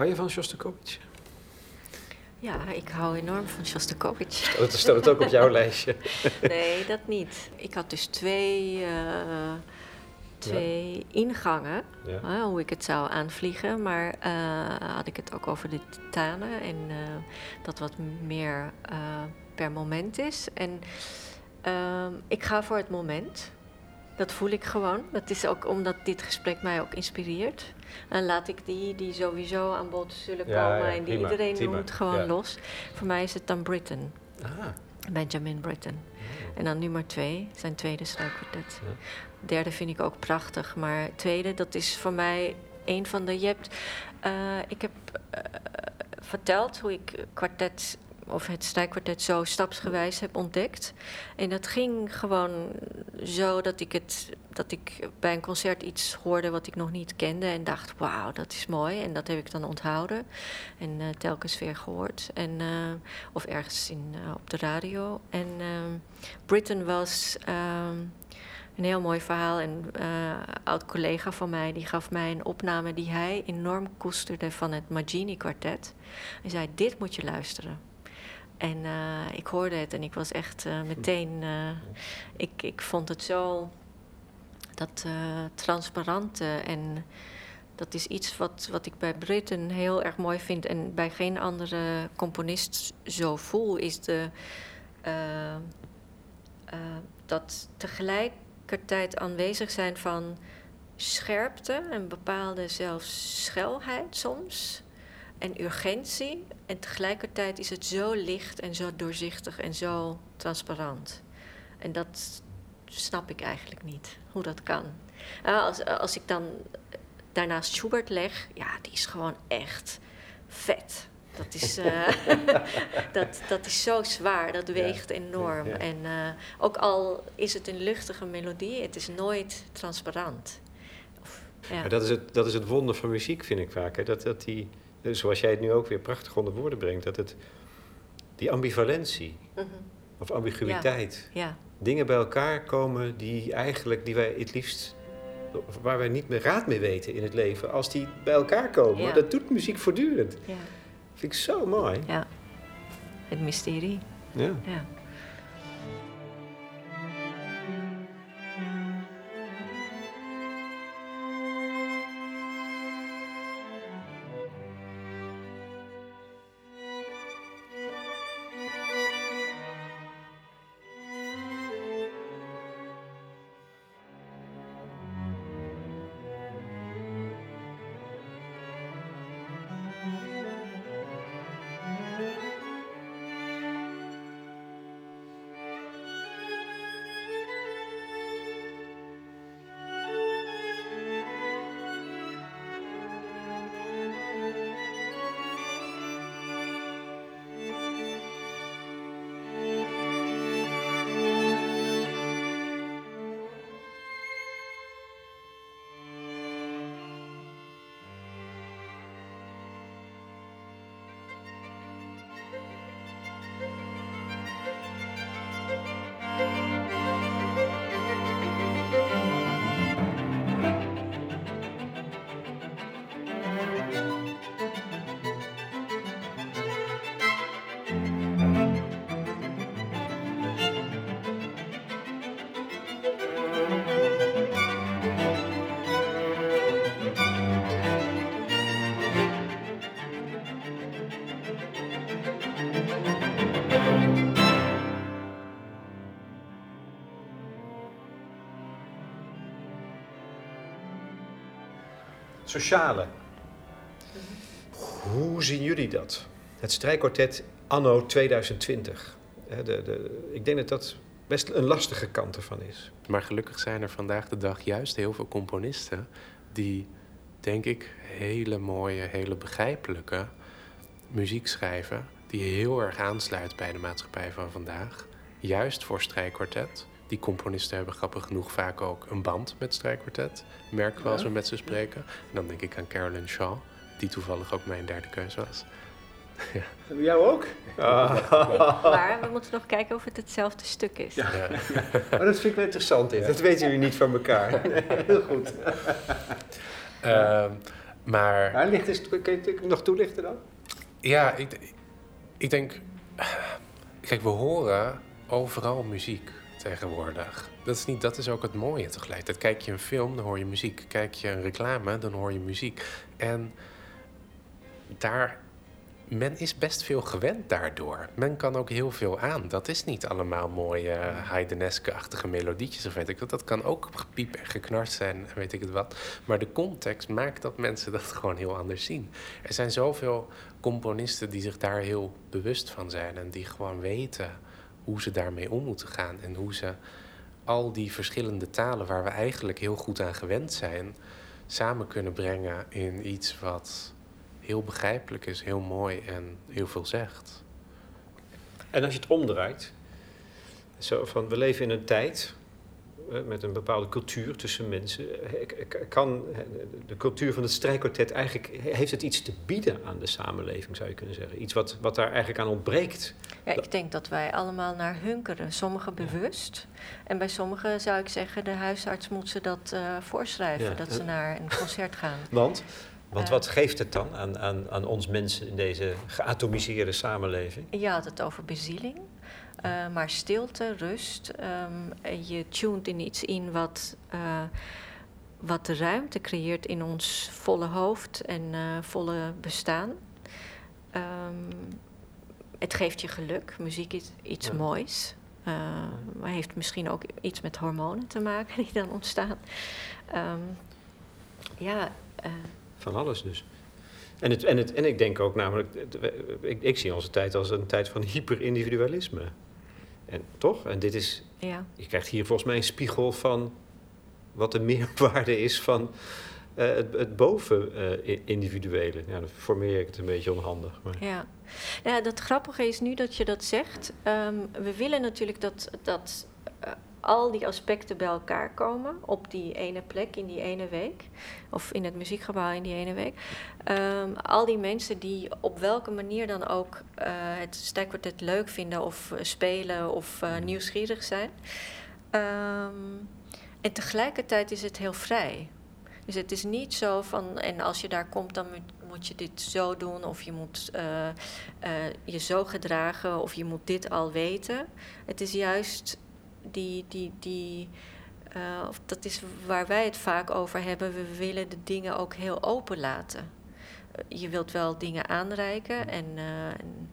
Hou je van Shostakovich? Ja, ik hou enorm van Shostakovich. Dat staat het ook op jouw lijstje? nee, dat niet. Ik had dus twee, uh, twee ingangen, ja. hoe ik het zou aanvliegen. Maar uh, had ik het ook over de titanen en uh, dat wat meer per moment is. En ehm, ik ga voor het moment. Dat voel ik gewoon. Dat is ook omdat dit gesprek mij ook inspireert. En laat ik die, die sowieso aan bod zullen komen ja, en die prima, iedereen prima. noemt, gewoon Ja. los. Voor mij is het dan Britain. Ah, Benjamin Britten. En dan nummer twee, zijn tweede strijkkwartet. Ja. Derde vind ik ook prachtig, maar tweede, dat is voor mij een van de. Je hebt, eh, ik heb eh, verteld hoe ik kwartet of het strijkkwartet zo stapsgewijs heb ontdekt. En dat ging gewoon zo dat ik het dat ik bij een concert iets hoorde wat ik nog niet kende en dacht, wauw, dat is mooi. En dat heb ik dan onthouden en eh, telkens weer gehoord. En, eh, of ergens in, eh, op de radio. En Britain was ehm, een heel mooi verhaal. Een oud collega van mij die gaf mij een opname die hij enorm koesterde van het Magini kwartet. Hij zei, dit moet je luisteren. En eh, ik hoorde het en ik was echt eh, meteen. eh, ik, ik vond het zo. Dat transparante en dat is iets wat, wat ik bij Britten heel erg mooi vind en bij geen andere componist zo voel, is de, dat tegelijkertijd aanwezig zijn van scherpte en bepaalde zelfs schelheid soms en urgentie. En tegelijkertijd is het zo licht en zo doorzichtig en zo transparant. En dat snap ik eigenlijk niet, hoe dat kan. Uh, als, als ik dan daarnaast Schubert leg, ja, die is gewoon echt vet. Dat is, uh, dat, dat is zo zwaar, dat weegt ja, enorm. Ja. En uh, ook al is het een luchtige melodie, het is nooit transparant. Of, ja. dat, is het, dat is het wonder van muziek, vind ik vaak. Hè? Dat, dat die, zoals jij het nu ook weer prachtig onder woorden brengt, dat het die ambivalentie mm -hmm. of ambiguïteit, ja. dingen bij elkaar komen die eigenlijk, die wij het liefst waar wij niet meer raad mee weten in het leven, als die bij elkaar komen. Ja. Dat doet muziek voortdurend. Ja. Vind ik zo mooi. Ja, het mysterie. Ja. ja. Sociale. Hoe zien jullie dat? Het strijkkwartet anno 2020. De, de, ik denk dat dat best een lastige kant ervan is. Maar gelukkig zijn er vandaag de dag juist heel veel componisten die, denk ik, hele mooie, hele begrijpelijke muziek schrijven. Die heel erg aansluit bij de maatschappij van vandaag. Juist voor strijkkwartet. Die componisten hebben grappig genoeg vaak ook een band met strijkkwartet. Merken we ja. als we met ze spreken. En dan denk ik aan Carolyn Shaw, die toevallig ook mijn derde keuze was. ja. Jou ook? Ah. Maar we moeten nog kijken of het hetzelfde stuk is. Ja. ja. Maar dat vind ik wel interessant. Dit. Dat weten jullie niet van elkaar. Nee, heel goed. uh, maar... maar ligt is, kun je het nog toelichten dan? Ja, ik, ik denk... Kijk, we horen overal muziek tegenwoordig. Dat is, niet, dat is ook het mooie tegelijkertijd. Kijk je een film, dan hoor je muziek. Kijk je een reclame, dan hoor je muziek. En daar men is best veel gewend daardoor. Men kan ook heel veel aan. Dat is niet allemaal mooie uh, Heideneske-achtige melodietjes of weet ik wat. Dat kan ook gepiep en geknarst zijn, weet ik het wat. Maar de context maakt dat mensen dat gewoon heel anders zien. Er zijn zoveel componisten die zich daar heel bewust van zijn en die gewoon weten hoe ze daarmee om moeten gaan en hoe ze al die verschillende talen waar we eigenlijk heel goed aan gewend zijn, samen kunnen brengen in iets wat heel begrijpelijk is, heel mooi en heel veel zegt. En als je het omdraait, zo van we leven in een tijd met een bepaalde cultuur tussen mensen. Kan de cultuur van het strijkkwartet eigenlijk, heeft het iets te bieden aan de samenleving, zou je kunnen zeggen? Iets wat, wat daar eigenlijk aan ontbreekt? Ja, ik denk dat wij allemaal naar hunkeren. Sommigen bewust. En bij sommigen zou ik zeggen, de huisarts moet ze dat uh, voorschrijven, dat ze naar een concert gaan. Want? Want wat geeft het dan aan, aan, aan ons mensen in deze geatomiseerde samenleving? Je had het over bezieling. Uh, maar stilte, rust. Um, je tunt in iets in wat, uh, wat de ruimte creëert in ons volle hoofd en uh, volle bestaan. Um, het geeft je geluk. Muziek is iets ja. moois. maar heeft misschien ook iets met hormonen te maken die dan ontstaan. Um, ja. Van alles dus. En, het, en, het, en ik denk ook namelijk, ik, ik zie onze tijd als een tijd van hyperindividualisme. En toch? En dit is. Ja. Je krijgt hier volgens mij een spiegel van wat de meerwaarde is van uh, het, het boven-individuele. Uh, ja, dan formeer ik het een beetje onhandig. Maar. Ja. ja, dat grappige is nu dat je dat zegt. Um, we willen natuurlijk dat, dat uh, al die aspecten bij elkaar komen op die ene plek in die ene week. Of in het muziekgebouw in die ene week. Um, al die mensen die op welke manier dan ook uh, het leuk vinden of uh, spelen of uh, nieuwsgierig zijn. Um, en tegelijkertijd is het heel vrij. Dus het is niet zo van, en als je daar komt, dan moet je dit zo doen, of je moet je zo gedragen, of je moet dit al weten. Het is juist die, die, die, uh, of dat is waar wij het vaak over hebben. We willen de dingen ook heel open laten. Uh, je wilt wel dingen aanreiken en. Um,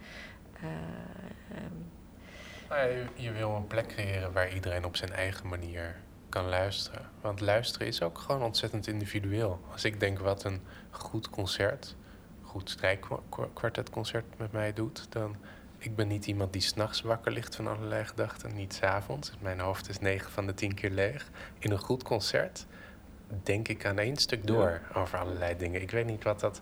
je, je wil een plek creëren waar iedereen op zijn eigen manier kan luisteren. Want luisteren is ook gewoon ontzettend individueel. Als ik denk wat een goed concert, goed strijkkwartetconcert met mij doet, dan ik ben niet iemand die s'nachts wakker ligt van allerlei gedachten, niet s'avonds. Mijn hoofd is 9 van de 10 keer leeg. In een goed concert denk ik aan één stuk door over allerlei dingen. Ik weet niet wat dat.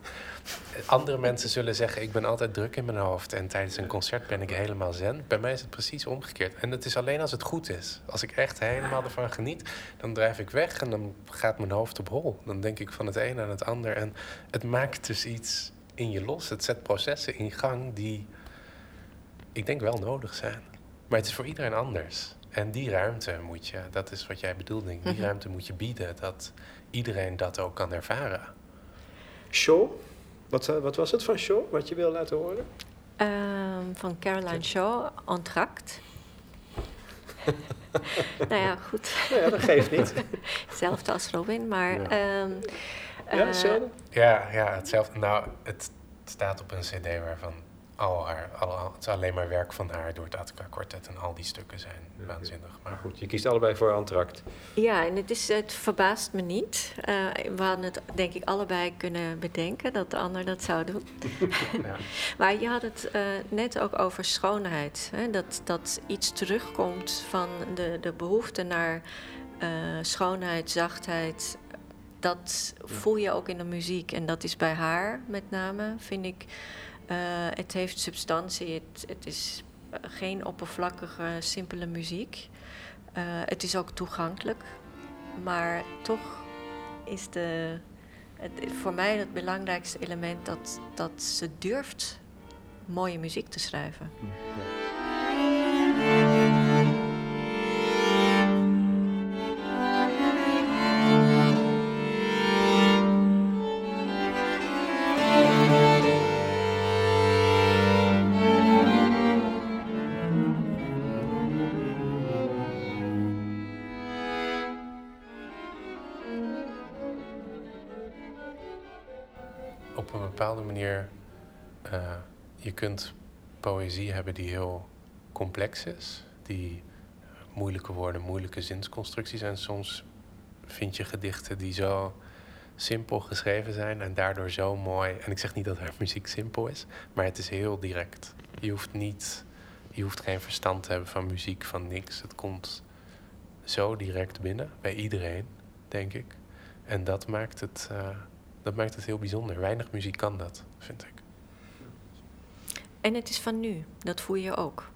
Andere mensen zullen zeggen: ik ben altijd druk in mijn hoofd en tijdens een concert ben ik helemaal zen. Bij mij is het precies omgekeerd. En het is alleen als het goed is. Als ik echt helemaal ervan geniet, dan drijf ik weg en dan gaat mijn hoofd op hol. Dan denk ik van het een aan het ander. En het maakt dus iets in je los. Het zet processen in gang die ik denk wel nodig zijn. Maar het is voor iedereen anders. En die ruimte moet je, dat is wat jij bedoelt, denk ik, die mhm. ruimte moet je bieden, dat iedereen dat ook kan ervaren. Shaw, wat, eh, wat was het van Shaw, wat je wil laten horen? Um, van Caroline Shaw, Entract. nou ja, goed. Nou ja, dat geeft niet. hetzelfde als Robin, maar... Ja, um, ja hetzelfde? Ja, ja, hetzelfde. Nou, het staat op een cd waarvan al haar, al, het is alleen maar werk van haar door het Attica Quartet en al die stukken zijn waanzinnig. Maar goed, je kiest allebei voor Antract. Ja, en het, is, het verbaast me niet. Uh, we hadden het denk ik allebei kunnen bedenken dat de ander dat zou doen. ja. maar je had het uh, net ook over schoonheid. Hè? Dat, dat iets terugkomt van de, de behoefte naar uh, schoonheid, zachtheid. Dat voel je ook in de muziek. En dat is bij haar met name, vind ik uh, het heeft substantie, het, het is eh, geen oppervlakkige, simpele muziek. Uh, het is ook toegankelijk, maar toch is de, het, voor mij het belangrijkste element dat, dat ze durft mooie muziek te schrijven. Op een bepaalde manier uh, je kunt poëzie hebben die heel complex is, die moeilijke woorden, moeilijke zinsconstructies. En soms vind je gedichten die zo simpel geschreven zijn en daardoor zo mooi. En ik zeg niet dat haar muziek simpel is, maar het is heel direct. Je hoeft niet, je hoeft geen verstand te hebben van muziek, van niks. Het komt zo direct binnen bij iedereen, denk ik. En dat maakt het, uh, dat maakt het heel bijzonder. Weinig muziek kan dat, vind ik. En het is van nu, dat voel je ook.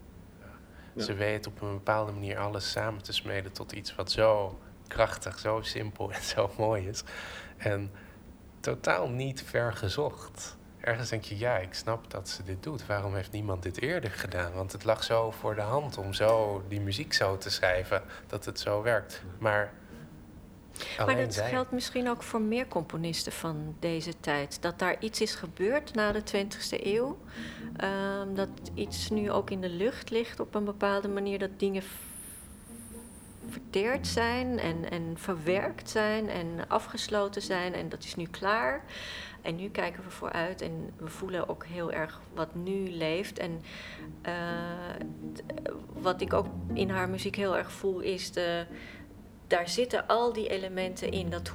Ze weet op een bepaalde manier alles samen te smeden tot iets wat zo krachtig, zo simpel en zo mooi is. En totaal niet vergezocht. Ergens denk je, ja, ik snap dat ze dit doet. Waarom heeft niemand dit eerder gedaan? Want het lag zo voor de hand om zo die muziek zo te schrijven dat het zo werkt. Maar maar dat geldt misschien ook voor meer componisten van deze tijd. Dat daar iets is gebeurd na de 20e eeuw. Ehm, dat iets nu ook in de lucht ligt op een bepaalde manier. Dat dingen verteerd zijn en, en verwerkt zijn en afgesloten zijn. En dat is nu klaar. En nu kijken we vooruit en we voelen ook heel erg wat nu leeft. En uh, wat ik ook in haar muziek heel erg voel is de daar zitten al die elementen in. Dat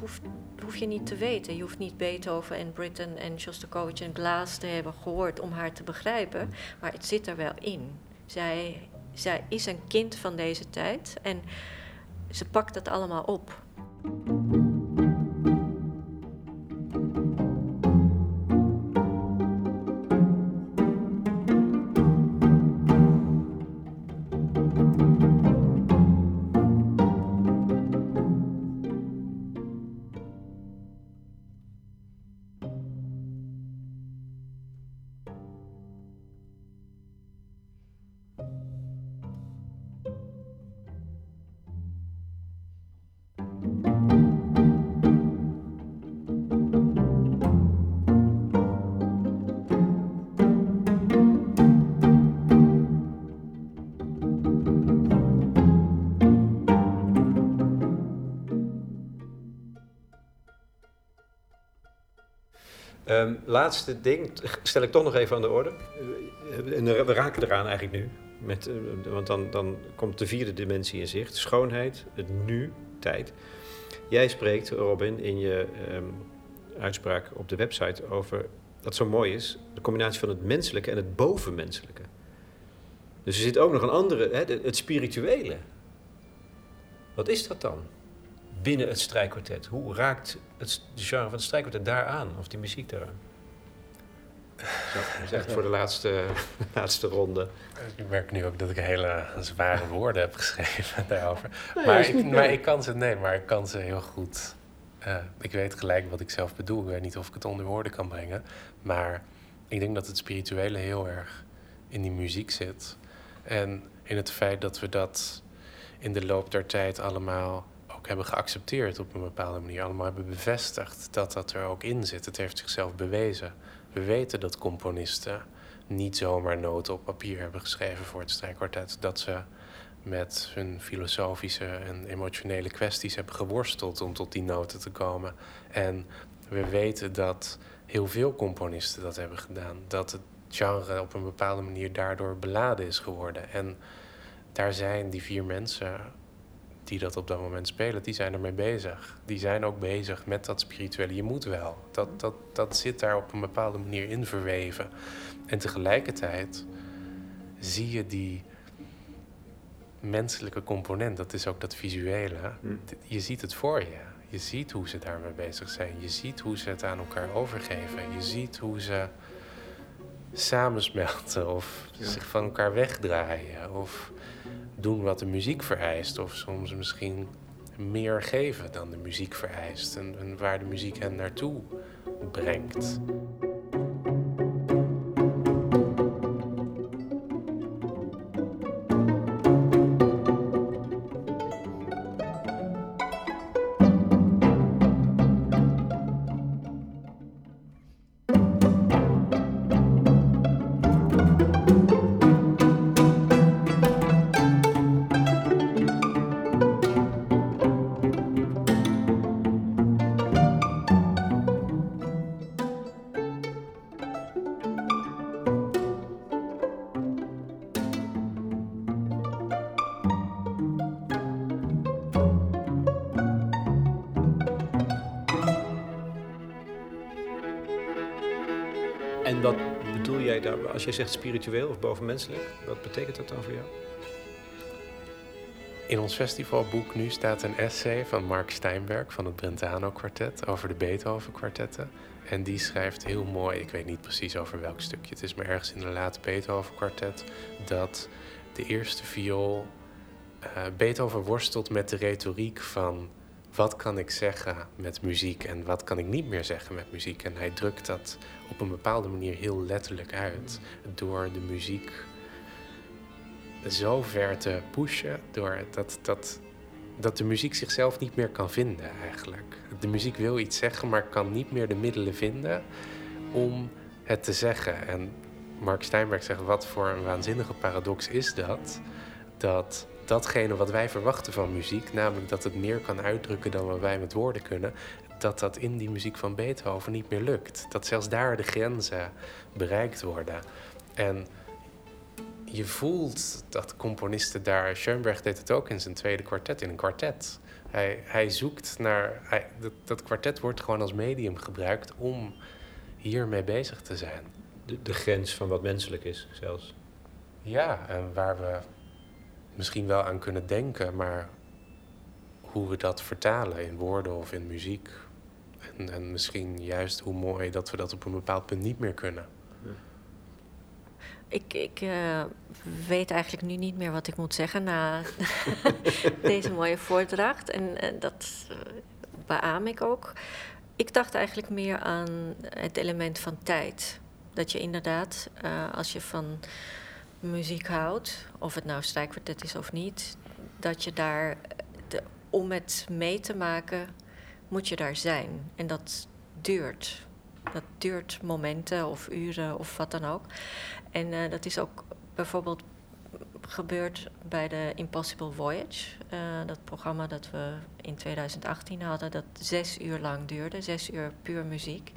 hoef je niet te weten. Je hoeft niet Beethoven en Britten en Shostakovich en Glass te hebben gehoord om haar te begrijpen. Maar het zit er wel in. Zij, zij is een kind van deze tijd en ze pakt dat allemaal op. laatste ding stel ik toch nog even aan de orde. Eh, we raken eraan eigenlijk nu. Met, eh, want dan, dan komt de vierde dimensie in zicht. Schoonheid, het nu, tijd. Jij spreekt, Robin, in je um, uitspraak op de website over dat zo mooi is. De combinatie van het menselijke en het bovenmenselijke. Dus er zit ook nog een andere, hè, het spirituele. Wat is dat dan? binnen het strijkkwartet? Hoe raakt het de genre van het strijkkwartet daaraan, of die muziek daaraan? Dat is echt voor de laatste, laatste ronde. Ik merk nu ook dat ik hele zware woorden heb geschreven daarover. maar, ik, maar ik kan ze, nee, maar ik kan ze heel goed. Uh, ik weet gelijk wat ik zelf bedoel. Ik weet niet of ik het onder woorden kan brengen. Maar ik denk dat het spirituele heel erg in die muziek zit. En in het feit dat we dat in de loop der tijd allemaal hebben geaccepteerd op een bepaalde manier. Allemaal hebben bevestigd dat dat er ook in zit. Het heeft zichzelf bewezen. We weten dat componisten niet zomaar noten op papier hebben geschreven voor het strijkkwartet. Dat ze met hun filosofische en emotionele kwesties hebben geworsteld om tot die noten te komen. En we weten dat heel veel componisten dat hebben gedaan. Dat het genre op een bepaalde manier daardoor beladen is geworden. En daar zijn die vier mensen die dat op dat moment spelen, die zijn ermee bezig. Die zijn ook bezig met dat spirituele. Je moet wel. Dat, dat, dat zit daar op een bepaalde manier in verweven. En tegelijkertijd zie je die menselijke component, dat is ook dat visuele. Hm. Je ziet het voor je. Je ziet hoe ze daarmee bezig zijn. Je ziet hoe ze het aan elkaar overgeven. Je ziet hoe ze samensmelten of zich van elkaar wegdraaien. Of doen wat de muziek vereist. Of soms misschien meer geven dan de muziek vereist. En, waar de muziek hen naartoe brengt. En wat bedoel jij daar, als jij zegt spiritueel of bovenmenselijk, wat betekent dat dan voor jou? In ons festivalboek nu staat een essay van Mark Steinberg van het Brentano kwartet over de Beethoven kwartetten. En die schrijft heel mooi, ik weet niet precies over welk stukje het is, maar ergens in de late Beethoven kwartet, dat de eerste viool uh, Beethoven worstelt met de retoriek van wat kan ik zeggen met muziek en wat kan ik niet meer zeggen met muziek. En hij drukt dat op een bepaalde manier heel letterlijk uit door de muziek zo ver te pushen, door dat, dat, dat de muziek zichzelf niet meer kan vinden eigenlijk. De muziek wil iets zeggen, maar kan niet meer de middelen vinden om het te zeggen. En Mark Steinberg zegt, wat voor een waanzinnige paradox is dat? Dat datgene wat wij verwachten van muziek, namelijk dat het meer kan uitdrukken dan wat wij met woorden kunnen, dat dat in die muziek van Beethoven niet meer lukt. Dat zelfs daar de grenzen bereikt worden. En je voelt dat componisten daar. Schoenberg deed het ook in zijn tweede kwartet, in een kwartet. Hij, hij zoekt naar. Hij, dat, dat kwartet wordt gewoon als medium gebruikt om hiermee bezig te zijn. De, de grens van wat menselijk is, zelfs. Ja, en waar we misschien wel aan kunnen denken, maar hoe we dat vertalen in woorden of in muziek. En, en misschien juist hoe mooi dat we dat op een bepaald punt niet meer kunnen. Ik, ik uh, weet eigenlijk nu niet meer wat ik moet zeggen na deze mooie voordracht. En, en dat uh, beaam ik ook. Ik dacht eigenlijk meer aan het element van tijd. Dat je inderdaad, als je van muziek houdt, of het nou strijkkwartet is of niet, dat je daar, de, om het mee te maken, moet je daar zijn. En dat duurt. Dat duurt momenten of uren of wat dan ook. En uh, dat is ook bijvoorbeeld gebeurd bij de Impossible Voyage. Uh, dat programma dat we in 2018 hadden, dat zes uur lang duurde. Zes uur puur muziek.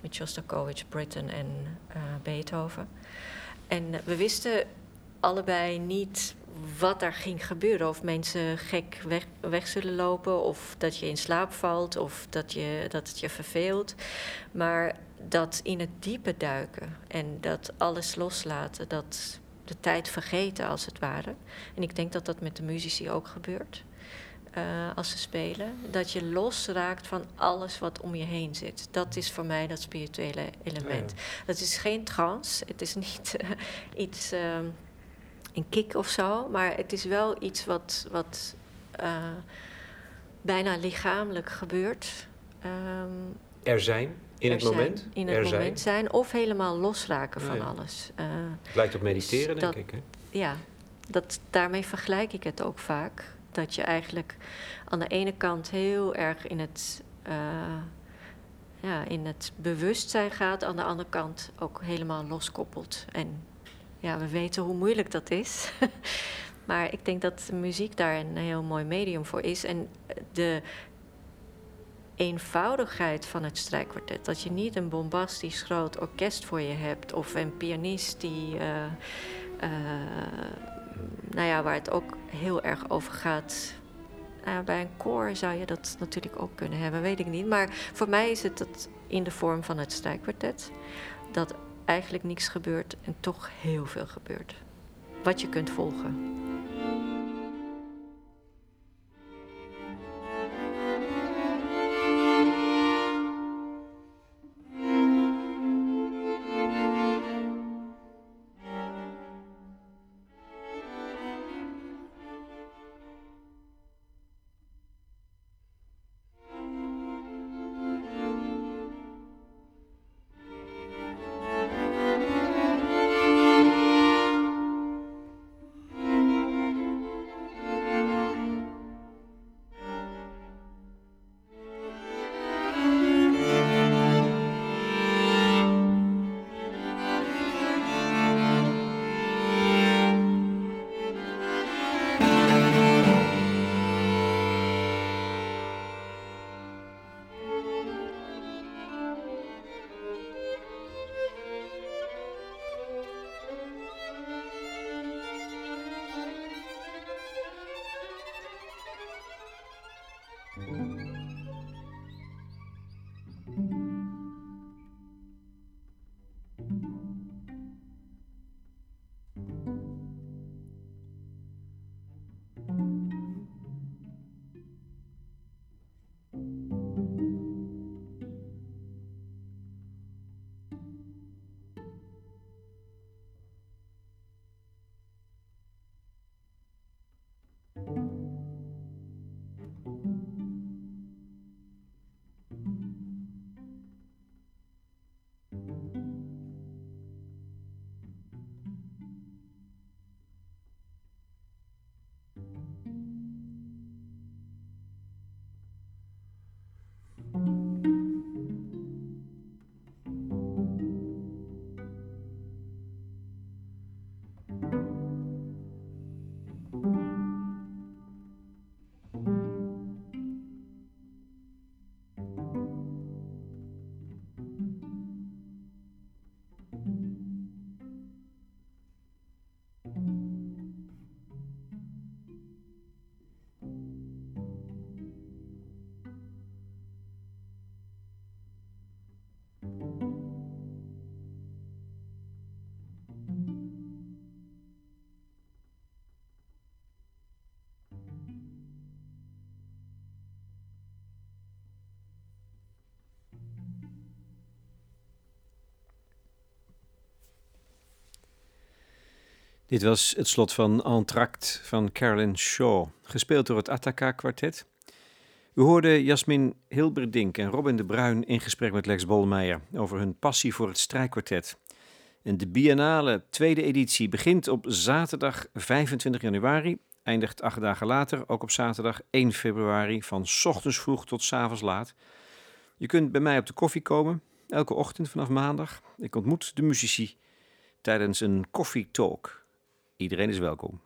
Met Shostakovich, Britten en uh, Beethoven. En we wisten allebei niet wat er ging gebeuren. Of mensen gek weg, weg, zullen lopen, of dat je in slaap valt, of dat, je, dat het je verveelt. Maar dat in het diepe duiken en dat alles loslaten, dat de tijd vergeten als het ware. En ik denk dat dat met de muzici ook gebeurt. Uh, als ze spelen, dat je losraakt van alles wat om je heen zit. Dat is voor mij dat spirituele element. Ja. Dat is geen trance, het is niet uh, iets, uh, een kick of zo, maar het is wel iets wat, wat bijna lichamelijk gebeurt. Um, er zijn in het moment? In het er moment zijn. zijn. of helemaal losraken van ja, alles. het lijkt op mediteren, dus denk dat, ik. Hè? Ja, dat, daarmee vergelijk ik het ook vaak dat je eigenlijk aan de ene kant heel erg in het, uh, ja, in het bewustzijn gaat, aan de andere kant ook helemaal loskoppelt. En ja, we weten hoe moeilijk dat is. maar ik denk dat muziek daar een heel mooi medium voor is. En de eenvoudigheid van het strijkkwartet. Dat je niet een bombastisch groot orkest voor je hebt of een pianist die. Uh, uh, nou ja, waar het ook heel erg over gaat. Uh, bij een koor zou je dat natuurlijk ook kunnen hebben, weet ik niet. Maar voor mij is het dat in de vorm van het strijkkwartet. Dat eigenlijk niks gebeurt en toch heel veel gebeurt. Wat je kunt volgen. Dit was het slot van Entract van Carolyn Shaw, gespeeld door het Attaka Quartet. We hoorden Jasmin Hilberdink en Robin de Bruin in gesprek met Lex Bolmeijer over hun passie voor het strijkkwartet. De biennale tweede editie begint op zaterdag 25 januari, eindigt acht dagen later, ook op zaterdag 1 februari, van ochtends vroeg tot avonds laat. Je kunt bij mij op de koffie komen, elke ochtend vanaf maandag. Ik ontmoet de muzici tijdens een koffietalk. Iedereen is welkom.